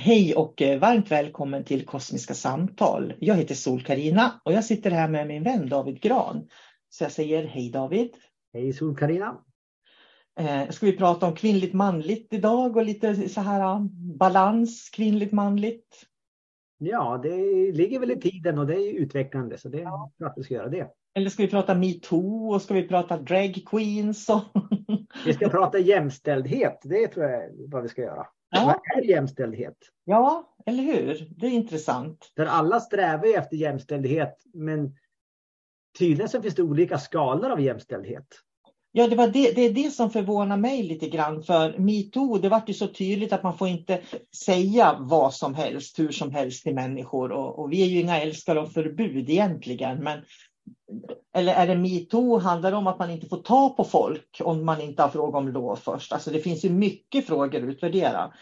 Hej och eh, varmt välkommen till Kosmiska samtal. Jag heter sol karina och jag sitter här med min vän David Gran. Så jag säger hej David. Hej sol karina Eh, ska vi prata om kvinnligt manligt idag och lite så här ah, balans kvinnligt manligt? Ja, det ligger väl i tiden och det är utvecklande så det är ja. klart vi ska göra det. Eller ska vi prata metoo och ska vi prata drag queens? Och... vi ska prata jämställdhet, det tror jag är vad vi ska göra. Ja. Vad är jämställdhet? Ja, eller hur? Det är intressant. För alla strävar efter jämställdhet men tydligen så finns det olika skalor av jämställdhet. Ja, det, var det, det är det som förvånar mig lite grann. För metoo, det var ju så tydligt att man får inte säga vad som helst, hur som helst till människor. Och, och vi är ju inga älskare av förbud egentligen. Men, eller är det metoo, handlar det om att man inte får ta på folk om man inte har fråga om lov först? Alltså det finns ju mycket frågor att utvärdera.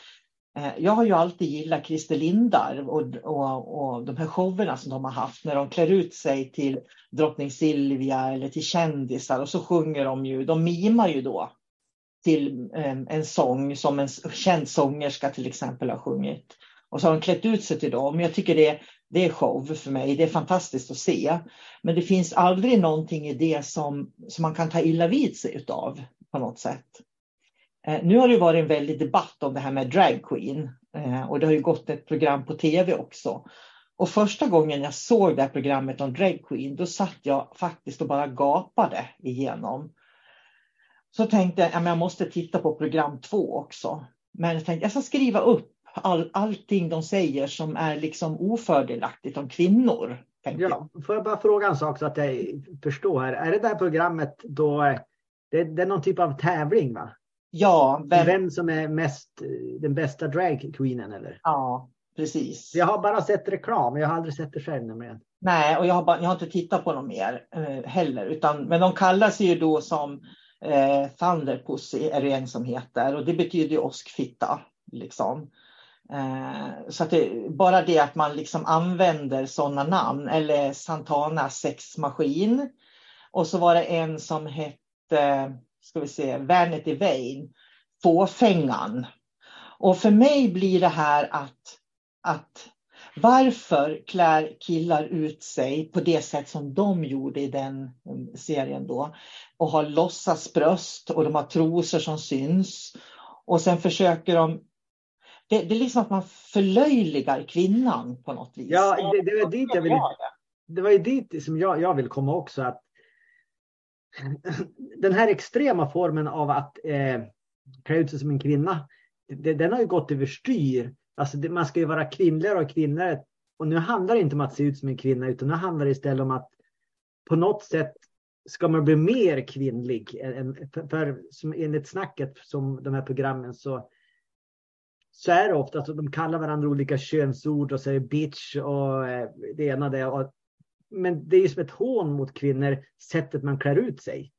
Eh, jag har ju alltid gillat Christer Lindar och, och, och de här showerna som de har haft när de klär ut sig till drottning Silvia eller till kändisar och så sjunger de ju, de mimar ju då till en, en sång som en känd sångerska till exempel har sjungit. Och så har de klätt ut sig till dem. Jag tycker det, det är show för mig, det är fantastiskt att se. Men det finns aldrig någonting i det som, som man kan ta illa vid sig utav på något sätt. Eh, nu har det varit en väldig debatt om det här med drag queen eh, och det har ju gått ett program på tv också. Och första gången jag såg det här programmet om drag queen, då satt jag faktiskt och bara gapade igenom. Så tänkte jag, att jag måste titta på program två också. Men jag tänkte, jag ska skriva upp all, allting de säger som är liksom ofördelaktigt om kvinnor. Ja, får jag bara fråga en sak så att jag förstår här. Är det där programmet då, det, det är någon typ av tävling va? Ja. Vem, vem som är mest, den bästa dragqueenen eller? Ja, precis. Jag har bara sett reklam, jag har aldrig sett det själv nämligen. Nej, och jag har, bara, jag har inte tittat på dem mer eh, heller. Utan, men de kallar sig ju då som eh, Thunderpussy är det en som heter och det betyder ju åskfitta. Liksom. Eh, så att det, bara det att man liksom använder sådana namn eller Santana sexmaskin. Och så var det en som hette ska vi se, Vanity Vain, Fåfängan. Och för mig blir det här att, att varför klär killar ut sig på det sätt som de gjorde i den mm, serien då och har låtsasbröst och de har trosor som syns och sen försöker de det, det är liksom att man förlöjligar kvinnan på något vis. Ja, det, det var dit jag ville, det var ju dit som jag, jag vill komma också. Att den här extrema formen av att eh, klä ut sig som en kvinna, det, den har ju gått överstyr. Alltså det, man ska ju vara kvinnligare och kvinnligare. Och nu handlar det inte om att se ut som en kvinna utan nu handlar det istället om att på något sätt ska man bli mer kvinnlig. Än, för, för som enligt snacket som de här programmen så, så är det ofta att de kallar varandra olika könsord och säger bitch och eh, det ena det. Och men det är ju som ett hån mot kvinnor, sättet man klär ut sig.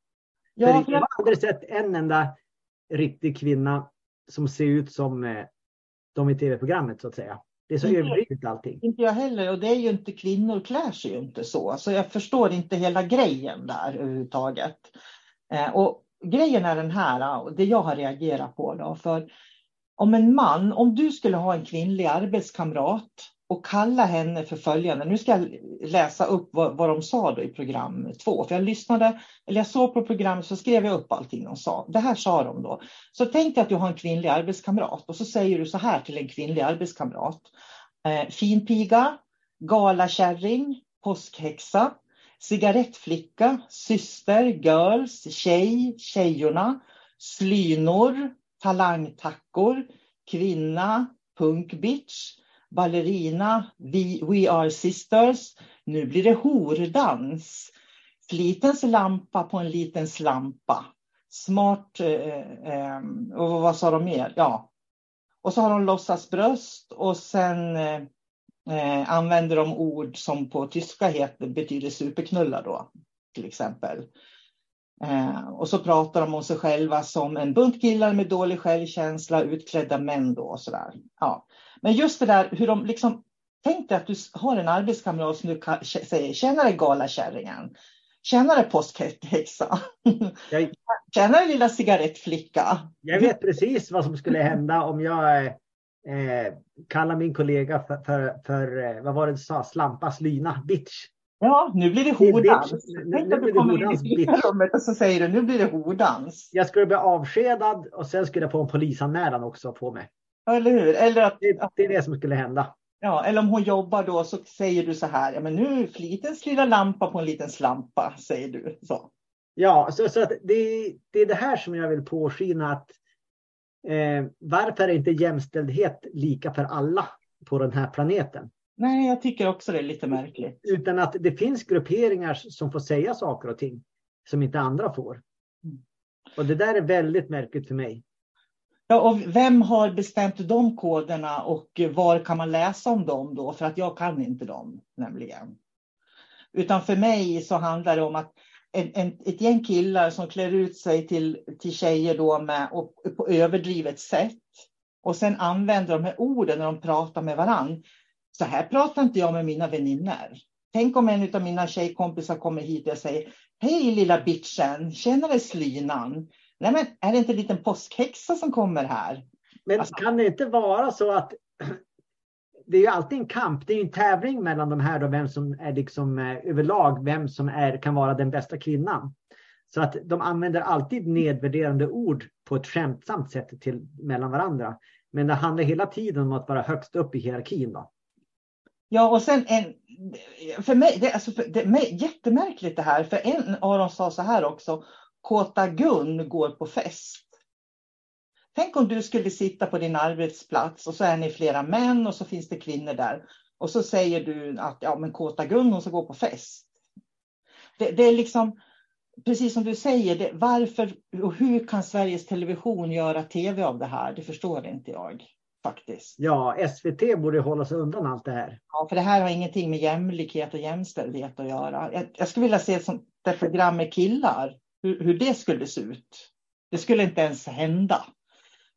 Ja, för jag har aldrig sett en enda riktig kvinna som ser ut som eh, de i tv-programmet så att säga. Det är så överdrivet allting. Inte jag heller och det är ju inte kvinnor klär sig ju inte så. Så jag förstår inte hela grejen där överhuvudtaget. Eh, och grejen är den här, och det jag har reagerat på då, för om en man, om du skulle ha en kvinnlig arbetskamrat och kalla henne för följande. Nu ska jag läsa upp vad, vad de sa då i program två. För jag lyssnade, eller jag såg på programmet så skrev jag upp allting de sa. Det här sa de då. Så tänk dig att du har en kvinnlig arbetskamrat och så säger du så här till en kvinnlig arbetskamrat. Eh, finpiga, galakärring, påskhäxa, cigarettflicka, syster, girls, tjej, tjejorna, slynor, talangtackor, kvinna, punkbitch, ballerina, we, we are sisters. Nu blir det hordans. Flitens lampa på en liten slampa. Smart, eh, eh, och vad sa de mer? Ja. Och så har de låtsasbröst och sen eh, eh, använder de ord som på tyska heter, betyder superknulla då, till exempel. Eh, och så pratar de om sig själva som en bunt killar med dålig självkänsla, utklädda män då och sådär. Ja. Men just det där hur de liksom, tänk dig att du har en arbetskamrat som du säger, tjenare galakärringen, tjenare påskhäxa, jag, tjenare lilla cigarettflicka. Jag vet precis vad som skulle hända om jag eh, kallar min kollega för, för, för, eh, vad var det du sa, slampas lyna, bitch. Ja, nu blir det hordans. Tänk att du kommer in i rummet och så säger du nu blir det hordans. Jag skulle bli avskedad och sen skulle jag få en polisanmälan också på mig. Eller hur? Eller att, det, det är det som skulle hända. Ja, eller om hon jobbar då så säger du så här, ja men nu är flitens lilla lampa på en liten slampa, säger du. Så. Ja, så, så att det, det är det här som jag vill påskina att eh, varför är inte jämställdhet lika för alla på den här planeten? Nej, jag tycker också det är lite märkligt. Utan att det finns grupperingar som får säga saker och ting som inte andra får. Och det där är väldigt märkligt för mig. Ja, och vem har bestämt de koderna och var kan man läsa om dem då? För att jag kan inte dem nämligen. Utan för mig så handlar det om att en, en, ett gäng killar som klär ut sig till, till tjejer då med, och, på överdrivet sätt. Och sen använder de här orden när de pratar med varann. Så här pratar inte jag med mina vänner. Tänk om en av mina tjejkompisar kommer hit och säger Hej lilla bitchen, tjenare slynan. Nej, men är det inte en liten påskhäxa som kommer här? Men alltså... kan det inte vara så att det är ju alltid en kamp, det är en tävling mellan de här då, vem som är liksom eh, överlag, vem som är, kan vara den bästa kvinnan. Så att de använder alltid nedvärderande ord på ett skämtsamt sätt till, mellan varandra. Men det handlar hela tiden om att vara högst upp i hierarkin. Då. Ja, och sen en, för mig, det, alltså, det är jättemärkligt det här, för en av dem sa så här också, Kåta Gun går på fest. Tänk om du skulle sitta på din arbetsplats och så är ni flera män och så finns det kvinnor där. Och så säger du att ja, men Kåta Gun hon ska gå på fest. Det, det är liksom, precis som du säger, det, varför och hur kan Sveriges Television göra tv av det här? Det förstår inte jag faktiskt. Ja, SVT borde hålla sig undan allt det här. Ja, för det här har ingenting med jämlikhet och jämställdhet att göra. Jag, jag skulle vilja se ett sånt där program med killar hur, hur det skulle se ut. Det skulle inte ens hända.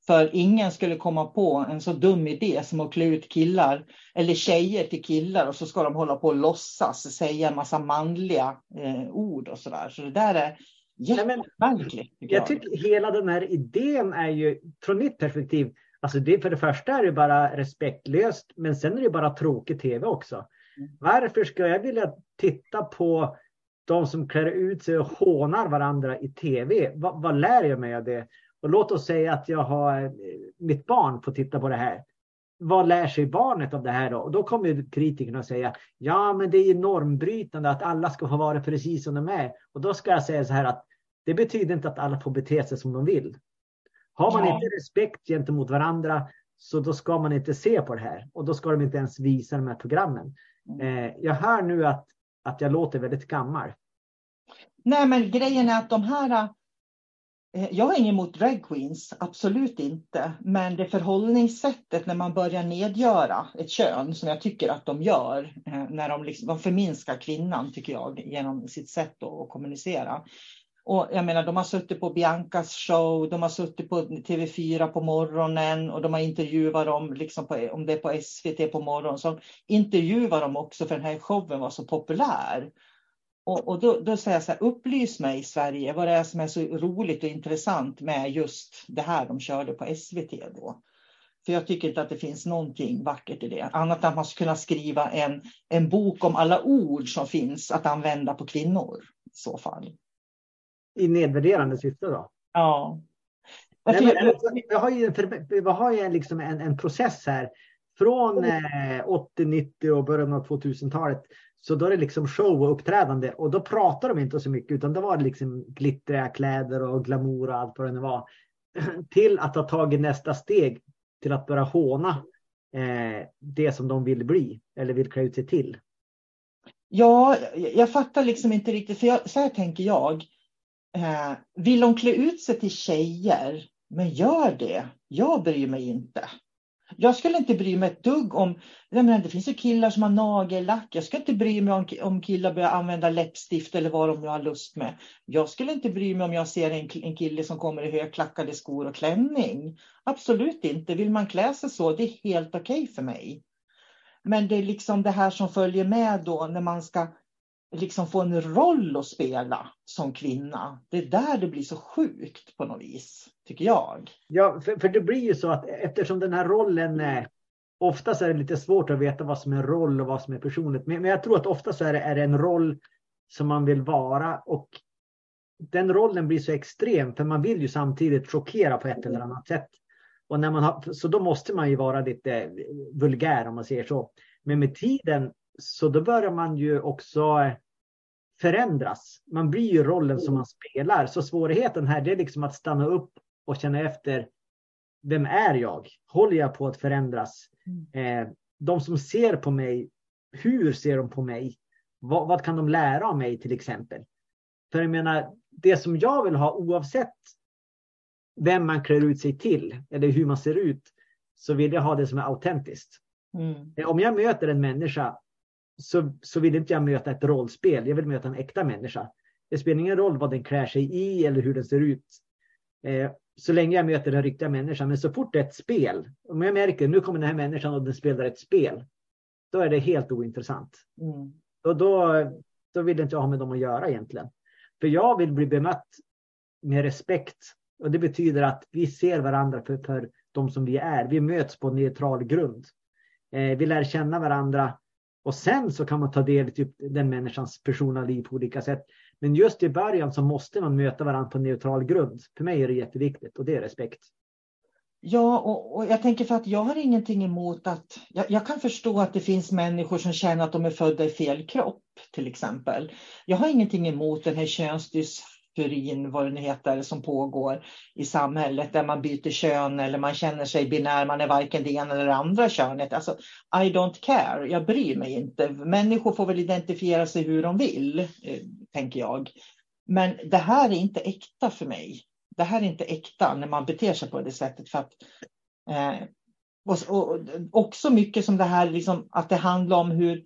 För ingen skulle komma på en så dum idé som att klä ut killar eller tjejer till killar och så ska de hålla på och låtsas säga en massa manliga eh, ord och sådär. Så det där är jättemärkligt. Jag. jag tycker hela den här idén är ju, från mitt perspektiv, alltså det, för det första är det bara respektlöst, men sen är det bara tråkig tv också. Mm. Varför ska jag vilja titta på de som klär ut sig och hånar varandra i tv. Vad, vad lär jag mig av det? Och låt oss säga att jag har eh, mitt barn får titta på det här. Vad lär sig barnet av det här då? Och då kommer kritikerna att säga ja, men det är normbrytande att alla ska få vara precis som de är. Och då ska jag säga så här att det betyder inte att alla får bete sig som de vill. Har man ja. inte respekt gentemot varandra så då ska man inte se på det här och då ska de inte ens visa de här programmen. Mm. Eh, jag hör nu att, att jag låter väldigt gammal. Nej, men grejen är att de här... Eh, jag har inget emot drag queens, absolut inte. Men det förhållningssättet när man börjar nedgöra ett kön, som jag tycker att de gör, eh, när de, liksom, de förminskar kvinnan, tycker jag, genom sitt sätt att kommunicera. Och jag menar, de har suttit på Biancas show, de har suttit på TV4 på morgonen och de har intervjuat dem, liksom på, om det är på SVT på morgonen, så intervjuar de också för den här showen var så populär. Och, och då, då, säger jag så här, upplys mig i Sverige vad det är som är så roligt och intressant med just det här de körde på SVT då. För jag tycker inte att det finns någonting vackert i det. Annat än att man skulle kunna skriva en, en bok om alla ord som finns att använda på kvinnor. I så fall. I nedvärderande syfte då? Ja. Nej, men, vi har ju, vi har ju liksom en, en process här. Från eh, 80, 90 och början av 2000-talet. Så då är det liksom show och uppträdande och då pratar de inte så mycket utan då var det liksom glittriga kläder och glamour och allt vad det nu var. Till att ha tagit nästa steg till att börja håna eh, det som de vill bli eller vill klä ut sig till. Ja, jag fattar liksom inte riktigt, för jag, så här tänker jag. Eh, vill de klä ut sig till tjejer, men gör det. Jag bryr mig inte. Jag skulle inte bry mig ett dugg om, menar, det finns ju killar som har nagellack. Jag ska inte bry mig om, om killar börjar använda läppstift eller vad de nu har lust med. Jag skulle inte bry mig om jag ser en, en kille som kommer i högklackade skor och klänning. Absolut inte. Vill man klä sig så, det är helt okej okay för mig. Men det är liksom det här som följer med då när man ska liksom få en roll att spela som kvinna. Det är där det blir så sjukt på något vis, tycker jag. Ja, för, för det blir ju så att eftersom den här rollen är Oftast är det lite svårt att veta vad som är roll och vad som är personligt. Men, men jag tror att ofta så är det, är det en roll som man vill vara och den rollen blir så extrem för man vill ju samtidigt chockera på ett eller annat sätt. Och när man har, så då måste man ju vara lite vulgär om man säger så. Men med tiden så då börjar man ju också förändras. Man blir ju rollen som man spelar. Så svårigheten här det är liksom att stanna upp och känna efter. Vem är jag? Håller jag på att förändras? Mm. Eh, de som ser på mig, hur ser de på mig? Vad, vad, kan de lära av mig till exempel? För jag menar, det som jag vill ha oavsett vem man klär ut sig till eller hur man ser ut så vill jag ha det som är autentiskt. Mm. Om jag möter en människa så, så vill inte jag möta ett rollspel. Jag vill möta en äkta människa. Det spelar ingen roll vad den klär sig i eller hur den ser ut. Eh, så länge jag möter den riktiga människan. Men så fort det är ett spel, om jag märker nu kommer den här människan och den spelar ett spel, då är det helt ointressant. Mm. Och då, då vill inte jag ha med dem att göra egentligen. För jag vill bli bemött med respekt. Och det betyder att vi ser varandra för, för de som vi är. Vi möts på neutral grund. Eh, vi lär känna varandra och sen så kan man ta del i typ den människans personliga liv på olika sätt. Men just i början så måste man möta varandra på neutral grund. För mig är det jätteviktigt och det är respekt. Ja, och, och, jag tänker för att jag har ingenting emot att... Jag, jag, kan förstå att det finns människor som känner att de är födda i fel kropp, till exempel. Jag har ingenting emot den här könsdys furin, vad det nu heter, som pågår i samhället där man byter kön eller man känner sig binär, man är varken det ena eller det andra könet. Alltså, I don't care, jag bryr mig inte. Människor får väl identifiera sig hur de vill, eh, tänker jag. Men det här är inte äkta för mig. Det här är inte äkta när man beter sig på det sättet. För att, eh, och, och, också mycket som det här, liksom, att det handlar om hur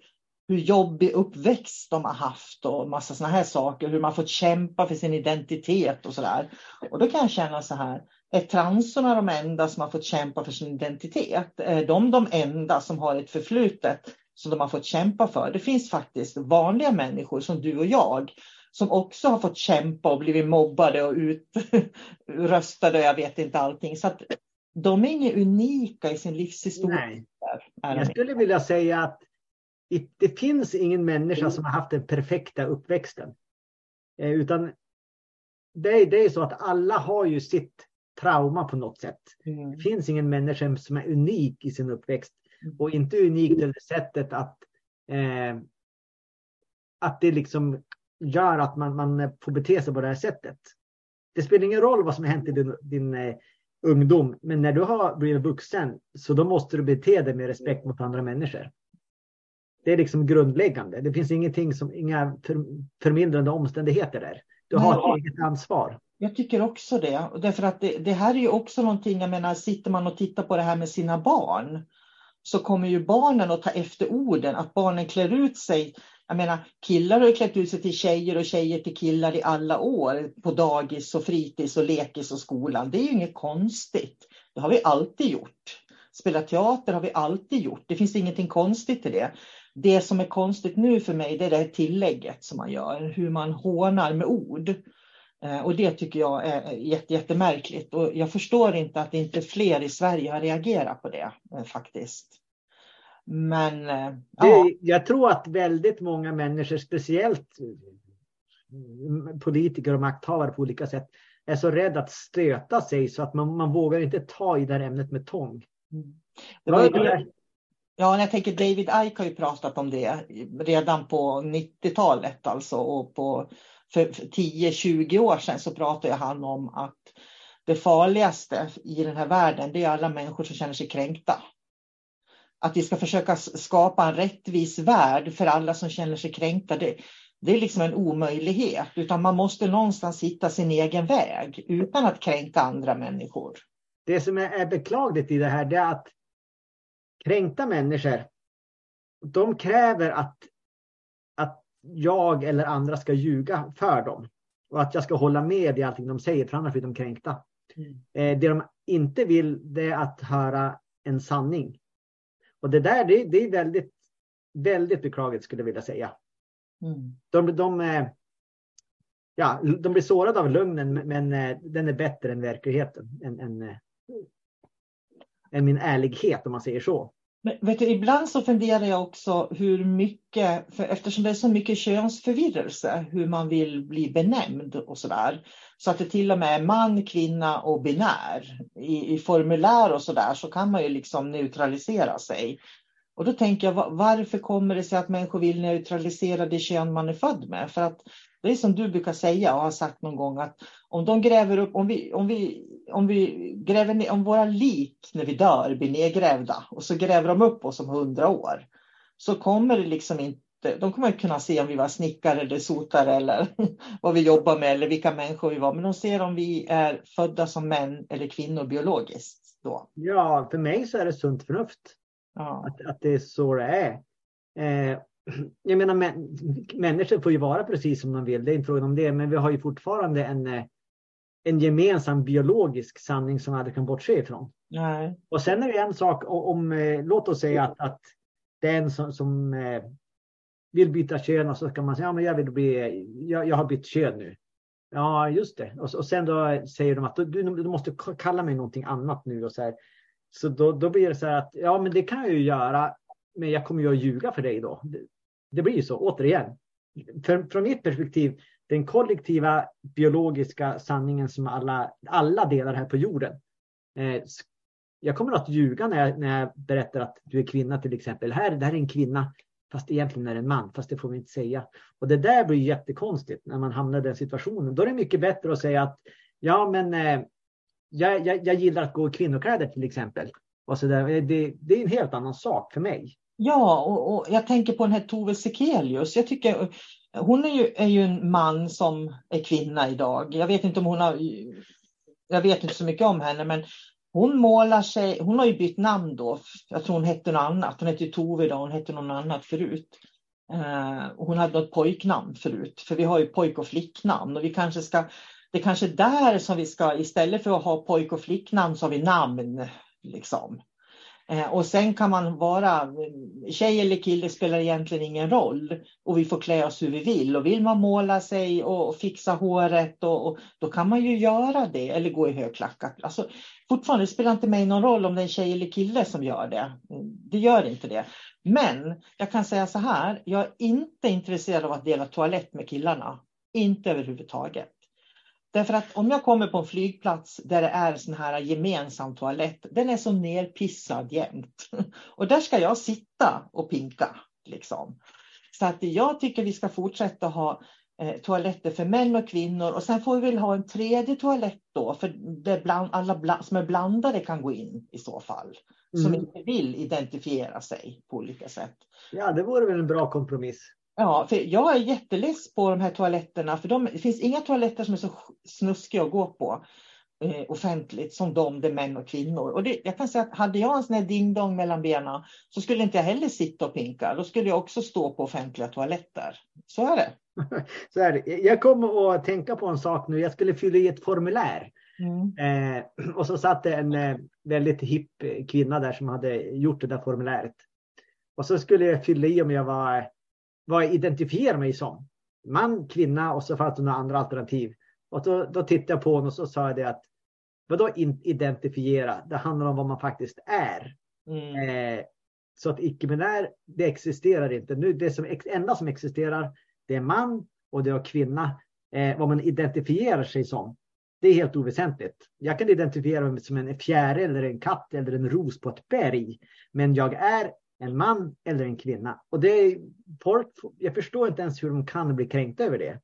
hur jobbig uppväxt de har haft och massa sådana här saker. Hur man fått kämpa för sin identitet och sådär. Och då kan jag känna så här. Är transorna de enda som har fått kämpa för sin identitet? Är de de enda som har ett förflutet som de har fått kämpa för? Det finns faktiskt vanliga människor som du och jag som också har fått kämpa och blivit mobbade och utröstade och jag vet inte allting. Så att de är inga unika i sin livshistoria. Nej. Jag skulle vilja säga att det finns ingen människa som har haft den perfekta uppväxten. Eh, utan det är, det är så att alla har ju sitt trauma på något sätt. Mm. Det finns ingen människa som är unik i sin uppväxt. Mm. Och inte unik till det sättet att, eh, att det liksom gör att man, man får bete sig på det här sättet. Det spelar ingen roll vad som har hänt i din, din eh, ungdom, men när du har blivit vuxen så då måste du bete dig med respekt mot andra människor. Det är liksom grundläggande. Det finns ingenting som, inga för, förmildrande omständigheter där. Du har Nej. ett eget ansvar. Jag tycker också det. Därför att det, det, här är ju också någonting, jag menar, sitter man och tittar på det här med sina barn så kommer ju barnen att ta efter orden, att barnen klär ut sig. Jag menar, killar har ju klätt ut sig till tjejer och tjejer till killar i alla år på dagis och fritids och lekis och skolan. Det är ju inget konstigt. Det har vi alltid gjort. Spela teater har vi alltid gjort. Det finns ingenting konstigt i det. Det som är konstigt nu för mig det är det här tillägget som man gör, hur man hånar med ord. Eh, och det tycker jag är jätte, jättemärkligt. Och jag förstår inte att inte fler i Sverige har reagerat på det eh, faktiskt. Men det, ja. Jag tror att väldigt många människor, speciellt politiker och makthavare på olika sätt, är så rädda att stöta sig så att man, man vågar inte ta i det här ämnet med tång. Mm. Det var ju, ja, jag tänker David Ike har ju pratat om det redan på 90-talet alltså och på för 10-20 år sedan så pratade han om att det farligaste i den här världen det är alla människor som känner sig kränkta. Att vi ska försöka skapa en rättvis värld för alla som känner sig kränkta. Det, det är liksom en omöjlighet, utan man måste någonstans hitta sin egen väg utan att kränka andra människor. Det som är beklagligt i det här är att kränkta människor, de kräver att, att jag eller andra ska ljuga för dem. Och att jag ska hålla med i allting de säger, för annars blir de kränkta. Mm. Eh, det de inte vill det är att höra en sanning. Och det där det, det är väldigt, väldigt beklagligt skulle jag vilja säga. Mm. De, de, eh, ja, de blir sårade av lögnen men eh, den är bättre än verkligheten. Än, än, än min ärlighet om man säger så. Men vet du, ibland så funderar jag också hur mycket, för eftersom det är så mycket könsförvirrelse, hur man vill bli benämnd och sådär. Så att det till och med är man, kvinna och binär. I, i formulär och sådär så kan man ju liksom neutralisera sig. Och då tänker jag, varför kommer det sig att människor vill neutralisera det kön man är född med? För att det är som du brukar säga och har sagt någon gång att om de gräver upp, om vi, om vi, om vi gräver ner, om våra lik när vi dör blir nedgrävda och så gräver de upp oss om hundra år så kommer det liksom inte de kommer inte kunna se om vi var snickare eller sotare eller vad vi jobbar med eller vilka människor vi var. Men de ser om vi är födda som män eller kvinnor biologiskt. Då. Ja, för mig så är det sunt förnuft. Ja. Att, att det är så det är. Eh, jag menar, mä, människor får ju vara precis som de vill, det är inte frågan om det, men vi har ju fortfarande en, eh, en gemensam biologisk sanning som vi aldrig kan bortse ifrån. Nej. Och sen är det en sak om, om eh, låt oss säga att, att den som, som eh, vill byta kön och så ska man säga, ja men jag vill bli, jag, jag har bytt kön nu. Ja, just det. Och, och sen då säger de att du, du måste kalla mig någonting annat nu och så här. Så då, då blir det så här att ja, men det kan jag ju göra, men jag kommer ju att ljuga för dig då. Det, det blir ju så, återigen. För, från mitt perspektiv, den kollektiva biologiska sanningen som alla, alla delar här på jorden. Eh, jag kommer att ljuga när jag, när jag berättar att du är kvinna till exempel. Här, det här är en kvinna, fast egentligen är det en man, fast det får vi inte säga. Och det där blir jättekonstigt när man hamnar i den situationen. Då är det mycket bättre att säga att ja, men eh, jag, jag, jag gillar att gå i kvinnokläder till exempel. Och så där. Det, det är en helt annan sak för mig. Ja, och, och, jag tänker på den här Tove Sekelius. Jag tycker hon är ju, är ju en man som är kvinna idag. Jag vet inte om hon har. Jag vet inte så mycket om henne, men hon målar sig. Hon har ju bytt namn då. Jag tror hon hette något annat. Hon hette Tove idag. Hon hette något annat förut. Eh, hon hade något pojknamn förut, för vi har ju pojk och flicknamn och vi kanske ska det är kanske där som vi ska, istället för att ha pojk och flicknamn så har vi namn. Liksom. Eh, och sen kan man vara tjej eller kille spelar egentligen ingen roll och vi får klä oss hur vi vill. Och vill man måla sig och fixa håret och, och då kan man ju göra det eller gå i högklackat. Alltså, fortfarande spelar inte mig någon roll om det är en tjej eller kille som gör det. Mm, det gör inte det. Men jag kan säga så här, jag är inte intresserad av att dela toalett med killarna. Inte överhuvudtaget. Därför att om jag kommer på en flygplats där det är sån här gemensam toalett, den är så nerpissad jämt. Och där ska jag sitta och pinka. Liksom. Så att jag tycker vi ska fortsätta ha eh, toaletter för män och kvinnor och sen får vi väl ha en tredje toalett då för där bland, alla bland, som är blandade kan gå in i så fall. Mm. Som inte vill identifiera sig på olika sätt. Ja, det vore väl en bra kompromiss. Ja, för jag är jätteless på de här toaletterna, för de, det finns inga toaletter som är så snuskiga att gå på eh, offentligt som de där män och kvinnor. Och det, jag kan säga att hade jag en sån här ding-dong mellan benen så skulle inte jag heller sitta och pinka. Då skulle jag också stå på offentliga toaletter. Så är det. så är det. Jag kommer att tänka på en sak nu. Jag skulle fylla i ett formulär. Mm. Eh, och så satt det en eh, väldigt hipp kvinna där som hade gjort det där formuläret. Och så skulle jag fylla i om jag var vad jag identifierar mig som. Man, kvinna och så fanns det några andra alternativ. Och då, då tittade jag på honom och så sa jag det att vadå identifiera? Det handlar om vad man faktiskt är. Mm. Eh, så att icke-binär, det existerar inte. Nu, det som, enda som existerar, det är man och det är kvinna. Eh, vad man identifierar sig som, det är helt oväsentligt. Jag kan identifiera mig som en fjäril eller en katt eller en ros på ett berg. Men jag är en man eller en kvinna. Och det är, folk, jag förstår inte ens hur de kan bli kränkta över det.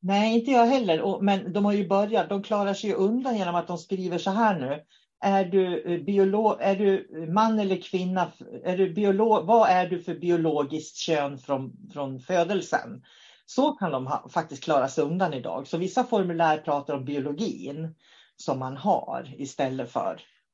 Nej, inte jag heller. Men de har ju börjat. De klarar sig undan genom att de skriver så här nu. Är du, eh, biolog, är du eh, man eller kvinna? Är du biolog, vad är du för biologiskt kön från, från födelsen? Så kan de ha, faktiskt klara sig undan idag. Så vissa formulär pratar om biologin som man har istället för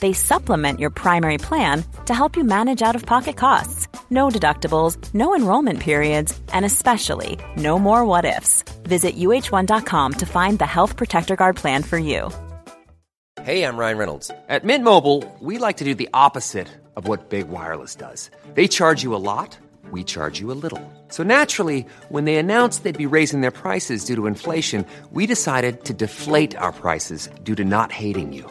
They supplement your primary plan to help you manage out of pocket costs. No deductibles, no enrollment periods, and especially no more what ifs. Visit uh1.com to find the Health Protector Guard plan for you. Hey, I'm Ryan Reynolds. At Mint Mobile, we like to do the opposite of what Big Wireless does. They charge you a lot we charge you a little. So naturally, when they announced they'd be raising their prices due to inflation, we decided to deflate our prices due to not hating you.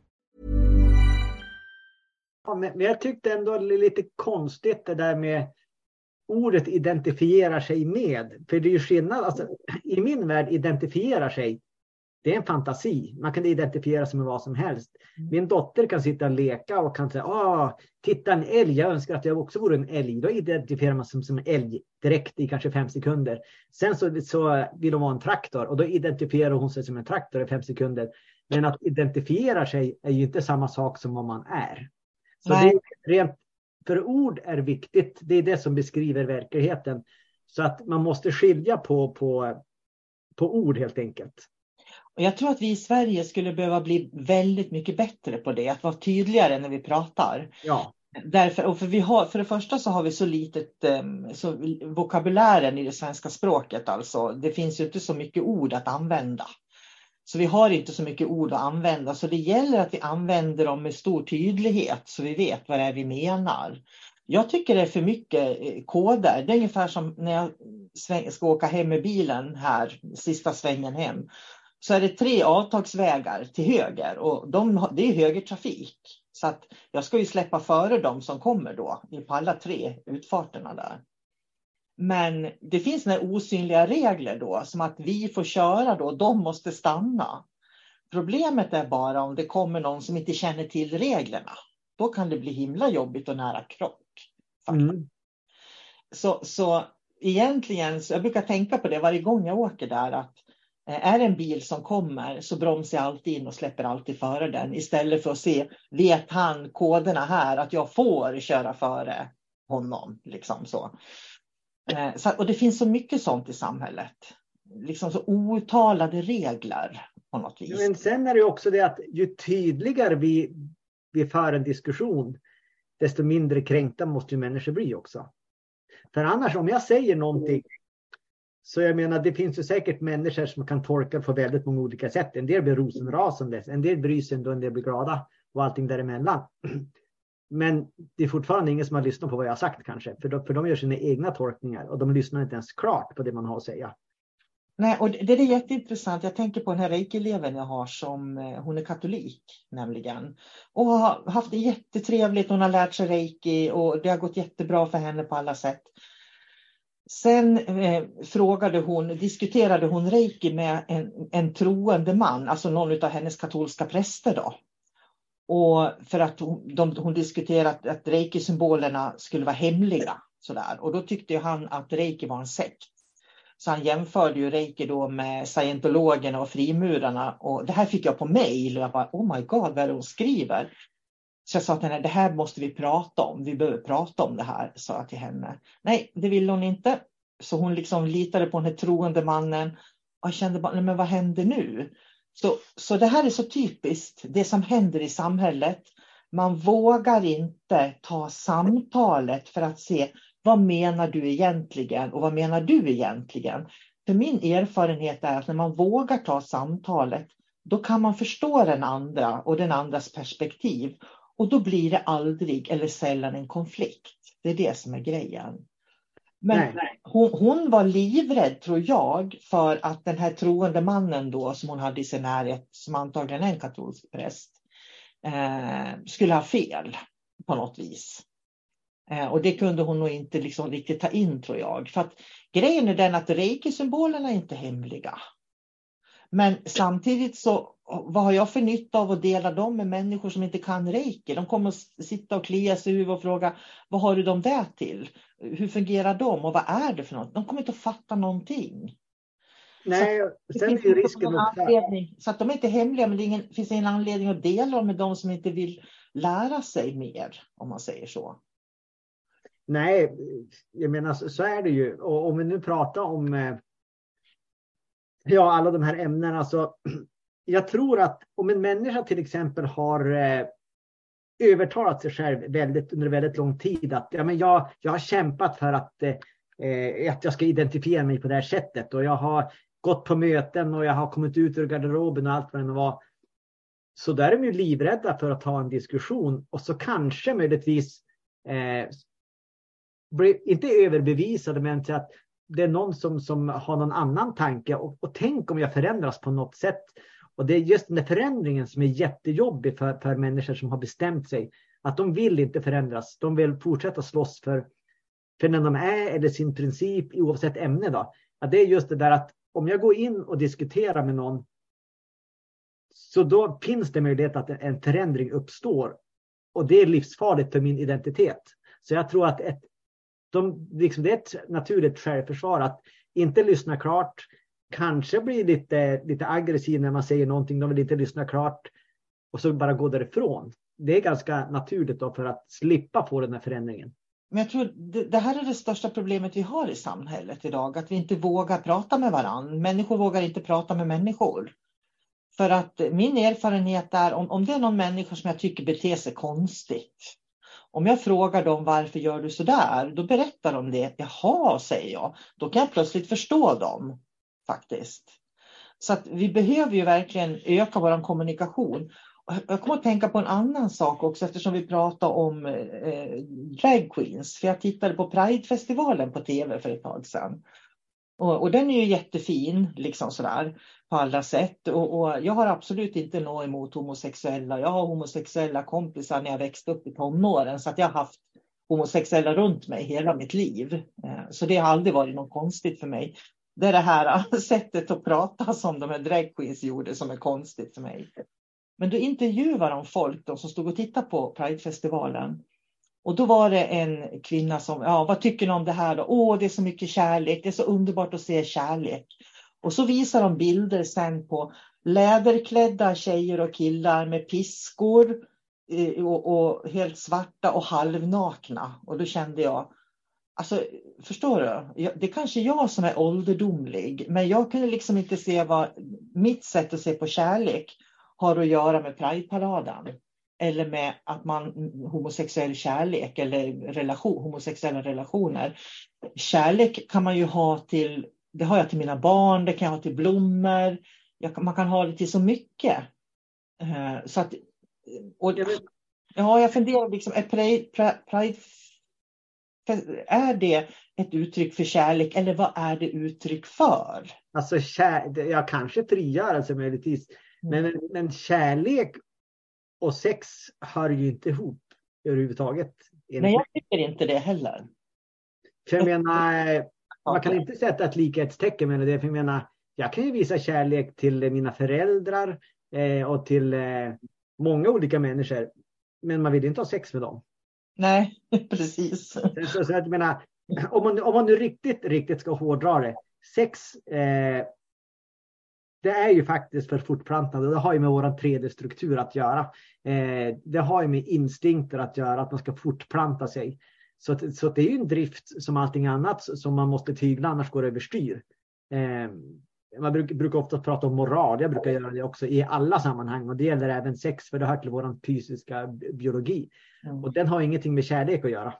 Men jag tyckte ändå det är lite konstigt det där med ordet identifierar sig med. För det är ju skillnad, alltså, i min värld identifierar sig, det är en fantasi. Man kan identifiera sig med vad som helst. Mm. Min dotter kan sitta och leka och kan säga, ah, titta en älg, jag önskar att jag också vore en älg. Då identifierar man sig som, som en älg direkt i kanske fem sekunder. Sen så, så vill hon vara en traktor och då identifierar hon sig som en traktor i fem sekunder. Men att identifiera sig är ju inte samma sak som vad man är. Så Nej. det rent för ord är viktigt. Det är det som beskriver verkligheten. Så att man måste skilja på, på, på ord helt enkelt. jag tror att vi i Sverige skulle behöva bli väldigt mycket bättre på det, att vara tydligare när vi pratar. Ja. Därför, och för, vi har, för det första så har vi så litet ehm, så vokabulären i det svenska språket. Alltså. Det finns ju inte så mycket ord att använda. Så vi har inte så mycket ord att använda så det gäller att vi använder dem med stor tydlighet så vi vet vad det är vi menar. Jag tycker det är för mycket eh, koder. Det är ungefär som när jag ska åka hem med bilen här, sista svängen hem. Så är det tre avtagsvägar till höger och de, det är högertrafik. Så att jag ska ju släppa före dem som kommer då på alla tre utfarterna där. Men det finns några osynliga regler då, som att vi får köra då, de måste stanna. Problemet är bara om det kommer någon som inte känner till reglerna. Då kan det bli himla jobbigt och nära krock. Mm. Så, så egentligen, så jag brukar tänka på det varje gång jag åker där, att eh, är det en bil som kommer så bromsar jag alltid in och släpper alltid före den istället för att se, vet han koderna här att jag får köra före honom? Liksom så. Eh, och det finns så mycket sånt i samhället. Liksom så outtalade regler på något vis. Men sen är det också det att ju tydligare vi, vi för en diskussion, desto mindre kränkta måste ju människor bli också. För annars om jag säger någonting så jag menar, det finns ju säkert människor som kan tolka på väldigt många olika sätt. En del blir rosenrasande, en del bryr sig ändå, en del blir glada och allting däremellan. Men det är fortfarande ingen som har lyssnat på vad jag har sagt kanske. För de, för de gör sina egna tolkningar och de lyssnar inte ens klart på det man har att säga. Nej, och det är jätteintressant. Jag tänker på den här reiki-eleven jag har som eh, hon är katolik nämligen. Och har haft det jättetrevligt. Hon har lärt sig reiki och det har gått jättebra för henne på alla sätt. Sen eh, frågade hon, diskuterade hon reiki med en, en troende man, alltså någon av hennes katolska präster. Då. Och för att hon, de, hon diskuterade att reiki-symbolerna skulle vara hemliga. Sådär. Och då tyckte han att reiki var en sekt. Så han jämförde ju reiki då med scientologerna och frimurarna. Och det här fick jag på mejl. och jag bara, oh my god, vad är det hon skriver? Så jag sa till henne, det här måste vi prata om. Vi behöver prata om det här, sa jag till henne. Nej, det ville hon inte. Så hon liksom litade på den här troende mannen. Och jag kände bara, men vad händer nu? Så, så det här är så typiskt, det som händer i samhället. Man vågar inte ta samtalet för att se vad menar du egentligen och vad menar du egentligen? För min erfarenhet är att när man vågar ta samtalet, då kan man förstå den andra och den andras perspektiv. Och då blir det aldrig eller sällan en konflikt. Det är det som är grejen. Men hon, hon, var livrädd, tror jag, för att den här troende mannen då som hon hade i sin närhet, som antagligen är en katolsk präst, eh, skulle ha fel på något vis. Eh, och det kunde hon nog inte liksom riktigt ta in, tror jag. För att grejen är den att reiki-symbolerna är inte hemliga. Men samtidigt så, vad har jag för nytta av att dela dem med människor som inte kan reiki? De kommer att sitta och klia sig i huvudet och fråga, vad har du dem där till? Hur fungerar de och vad är det för något? De kommer inte att fatta någonting. Nej, så sen är ju risken anledning, Så att de är inte hemliga, men det ingen, finns ingen anledning att dela dem med de som inte vill lära sig mer, om man säger så. Nej, jag menar så, är det ju. Och om vi nu pratar om eh, ja, alla de här ämnena så alltså, jag tror att om en människa till exempel har eh, övertalat sig själv väldigt, under väldigt lång tid att ja, men jag, jag har kämpat för att, eh, eh att jag ska identifiera mig på det här sättet och jag har gått på möten och jag har kommit ut ur garderoben och allt vad det var. Så där är de ju livrädda för att ta en diskussion och så kanske möjligtvis eh, blir inte överbevisade men till att det är någon som, som har någon annan tanke och, och tänk om jag förändras på något sätt. Och det är just den där förändringen som är jättejobbig för, för människor som har bestämt sig. Att de vill inte förändras. De vill fortsätta slåss för, för den de är eller sin princip oavsett ämne. Då. Att det är just det där att om jag går in och diskuterar med någon så då finns det möjlighet att en förändring uppstår. Och det är livsfarligt för min identitet. Så jag tror att ett, de, liksom det är ett naturligt självförsvar att inte lyssna klart, kanske bli lite, lite aggressiv när man säger någonting, de vill inte lyssna klart och så bara gå därifrån. Det är ganska naturligt då för att slippa få den här förändringen. Men jag tror det, det här är det största problemet vi har i samhället idag, att vi inte vågar prata med varandra. Människor vågar inte prata med människor. För att min erfarenhet är om, om det är någon människa som jag tycker beter sig konstigt, om jag frågar dem varför gör du så där? Då berättar de det. Jaha, säger jag. Då kan jag plötsligt förstå dem faktiskt. Så att vi behöver ju verkligen öka vår kommunikation. Jag kommer att tänka på en annan sak också eftersom vi pratar om eh, drag queens. För jag tittade på Pridefestivalen på tv för ett tag sedan. Och, och, den är ju jättefin, liksom sådär, på alla sätt. Och, och, jag har absolut inte något emot homosexuella. Jag har homosexuella kompisar när jag växte upp i tonåren, så att jag har haft homosexuella runt mig hela mitt liv. Eh, så det har aldrig varit något konstigt för mig. Det är det här sättet att prata som de här dragqueens gjorde som är konstigt för mig. Men då intervjuade de folk de som stod och tittade på Pridefestivalen. Och då var det en kvinna som, ja vad tycker ni om det här då? Åh, det är så mycket kärlek, det är så underbart att se kärlek. Och så visar de bilder sen på läderklädda tjejer och killar med piskor eh, och, och helt svarta och halvnakna. Och då kände jag, Alltså, förstår du? Det är kanske jag som är ålderdomlig, men jag kunde liksom inte se vad mitt sätt att se på kärlek har att göra med Prideparaden eller med att man homosexuell kärlek eller relation, homosexuella relationer. Kärlek kan man ju ha till, det har jag till mina barn, det kan jag ha till blommor, jag, man kan ha det till så mycket. Uh, så att, och, Ja, jag funderar liksom, är Pride, Pride är det ett uttryck för kärlek eller vad är det uttryck för? Alltså, kär, ja, kanske frigörelse möjligtvis. Men, mm. men kärlek och sex hör ju inte ihop överhuvudtaget. Nej, jag tycker inte det heller. För jag menar, man kan inte sätta ett likhetstecken mellan det. För jag menar, jag kan ju visa kärlek till mina föräldrar eh, och till eh, många olika människor. Men man vill inte ha sex med dem. Nej, precis. Så, så jag menar, om, man, om man nu riktigt, riktigt ska hårdra det. Sex, eh, det är ju faktiskt för fortplantande. Det har ju med vår 3D-struktur att göra. Eh, det har ju med instinkter att göra, att man ska fortplanta sig. Så, att, så att det är ju en drift som allting annat som man måste tygla, annars går det överstyr. Eh, man brukar, brukar ofta prata om moral. Jag brukar göra det också i alla sammanhang och det gäller även sex för det hör till vår fysiska biologi. Mm. Och den har ingenting med kärlek att göra.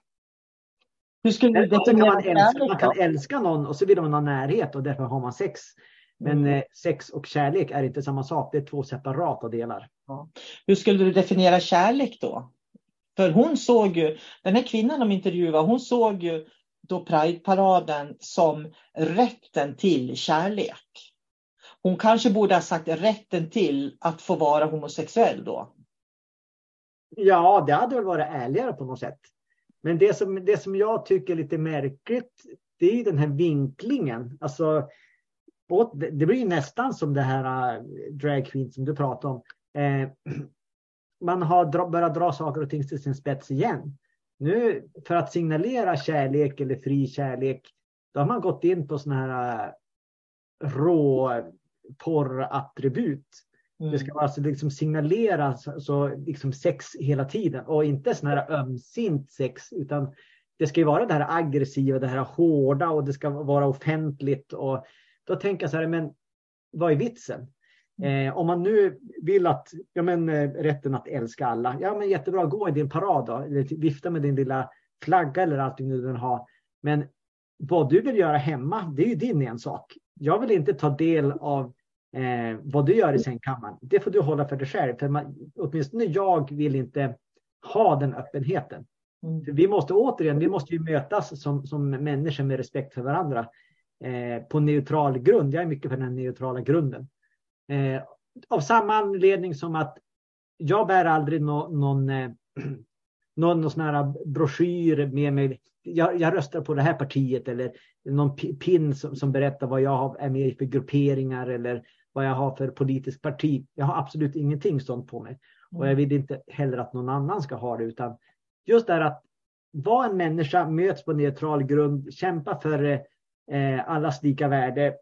Hur skulle du definiera man, älska, man kan älska någon och så vill man ha närhet och därför har man sex. Men mm. Eh, sex och kärlek är inte samma sak. Det är två separata delar. Ja. Hur skulle du definiera kärlek då? För hon såg ju, den här kvinnan de intervjuade, hon såg ju då Pride-paraden som rätten till kärlek. Hon kanske borde ha sagt rätten till att få vara homosexuell då. Ja, det hade väl varit ärligare på något sätt. Men det som, det som jag tycker är lite märkligt, det är den här vinklingen. Alltså, det blir nästan som det här äh, drag queen som du pratade om. Eh, man har börjat dra saker och ting till sin spets igen. Nu för att signalera kärlek eller fri kärlek, då har man gått in på sådana här äh, rå porrattribut. Mm. Det ska alltså liksom signaleras så liksom sex hela tiden och inte sån här ömsint sex utan det ska ju vara det här aggressiva, det här hårda och det ska vara offentligt. Och då tänker jag så här, men vad är vitsen? Mm. Eh, om man nu vill att, ja men eh, rätten att älska alla, ja men jättebra, gå i din parad då, eller vifta med din lilla flagga eller allting du vill ha. Men vad du vill göra hemma, det är ju din ensak. Jag vill inte ta del av eh, vad du gör i sängkammaren. Det får du hålla för dig själv. För man, åtminstone jag vill inte ha den öppenheten. Mm. vi måste återigen, vi måste ju mötas som, som människor med respekt för varandra eh, på neutral grund. Jag är mycket för den neutrala grunden. Eh, av samma anledning som att jag bär aldrig no, någon, eh, någon, någon sån här broschyr med mig. Jag, jag, röstar på det här partiet eller någon pin som, som berättar vad jag är med i för grupperingar eller vad jag har för politiskt parti. Jag har absolut ingenting sånt på mig. Och jag vill inte heller att någon annan ska ha det. Utan just det här att vara en människa, möts på neutral grund, kämpa för eh, eh, allas lika värde.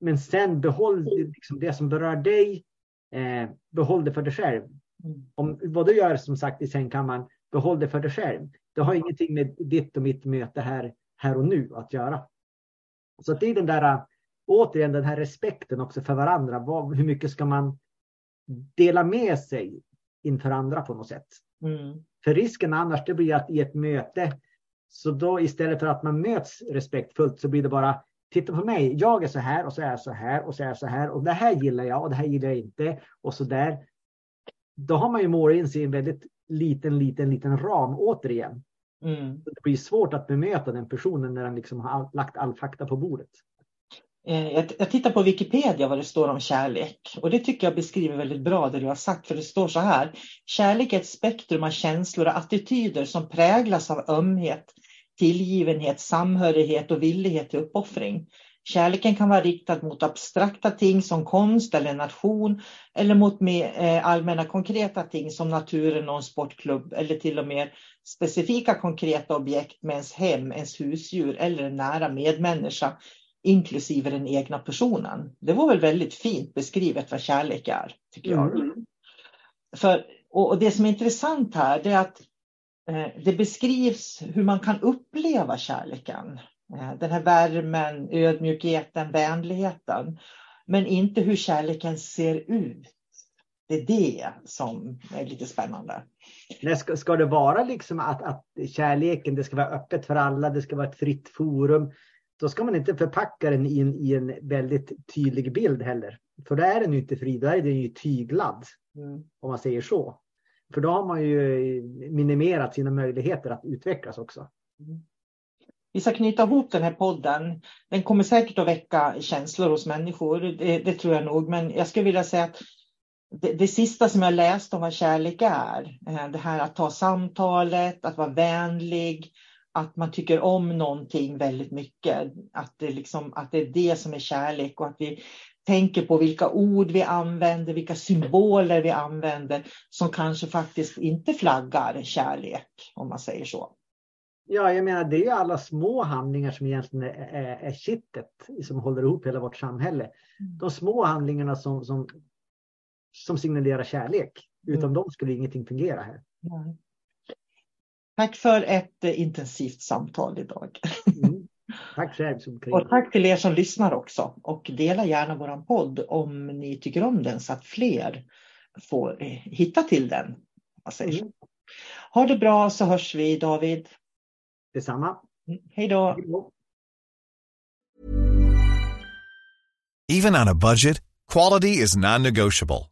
Men sen behåll liksom det som berör dig. Eh, behåll det för dig själv. Mm. Om, vad du gör som sagt i sängkammaren, behåll det för dig själv. Det har ingenting med ditt och mitt möte här, här och nu att göra. Så det är den där återigen den här respekten också för varandra. Vad, hur mycket ska man dela med sig inför andra på något sätt? Mm. För risken annars det blir att i ett möte, så då istället för att man möts respektfullt så blir det bara titta på mig, jag är så här och så är jag så här och så är jag så här och det här gillar jag och det här gillar jag inte och så där. Då har man ju målat in sig i en väldigt liten, liten, liten ram återigen. Mm. Det blir svårt att bemöta den personen när den liksom har lagt all fakta på bordet. Eh, jag tittar på Wikipedia vad det står om kärlek och det tycker jag beskriver väldigt bra det du har sagt för det står så här. Kärlek är ett spektrum av känslor och attityder som präglas av ömhet, tillgivenhet, samhörighet och villighet till uppoffring. Kärleken kan vara riktad mot abstrakta ting som konst eller nation eller mot mer eh, allmänna konkreta ting som naturen och en sportklubb eller till och med specifika konkreta objekt med ens hem, ens husdjur eller en nära medmänniska inklusive den egna personen. Det var väl väldigt fint beskrivet vad kärlek är, tycker jag. Mm. För, och, det som är intressant här är att det beskrivs hur man kan uppleva kärleken. Eh, den här värmen, ödmjukheten, vänligheten. Men inte hur kärleken ser ut. Det är det som är lite spännande. ska, ska det vara liksom att, att kärleken, det ska vara öppet för alla, det ska vara ett fritt forum då ska man inte förpacka den i en, i en väldigt tydlig bild heller. För då är den ju inte fri, då är den ju tyglad. Mm. Om man säger så. För då har man ju minimerat sina möjligheter att utvecklas också. Vi ska knyta ihop den här podden. Den kommer säkert att väcka känslor hos människor, det, det tror jag nog. Men jag skulle vilja säga att det, det, sista som jag läst om vad kärlek är, eh, det här att ta samtalet, att vara vänlig, att man tycker om någonting väldigt mycket. Att det, liksom, att det är det som är kärlek och att vi tänker på vilka ord vi använder, vilka symboler vi använder som kanske faktiskt inte flaggar kärlek, om man säger så. Ja, jag menar det är alla små handlingar som egentligen är, är, är kittet som håller ihop hela vårt samhälle. Mm. De små handlingarna som, som, som signalerar kärlek. Utan mm. dem skulle ingenting fungera här. Mm. Tack för ett eh, intensivt samtal idag. Mm. Tack själv. Och tack till er som lyssnar också. Och dela gärna våran podd om ni tycker om den så att fler får eh, hitta till den. Mm. Ha det bra så hörs vi David. Detsamma. Mm. Hej då. Even on a budget, quality is non-negotiable.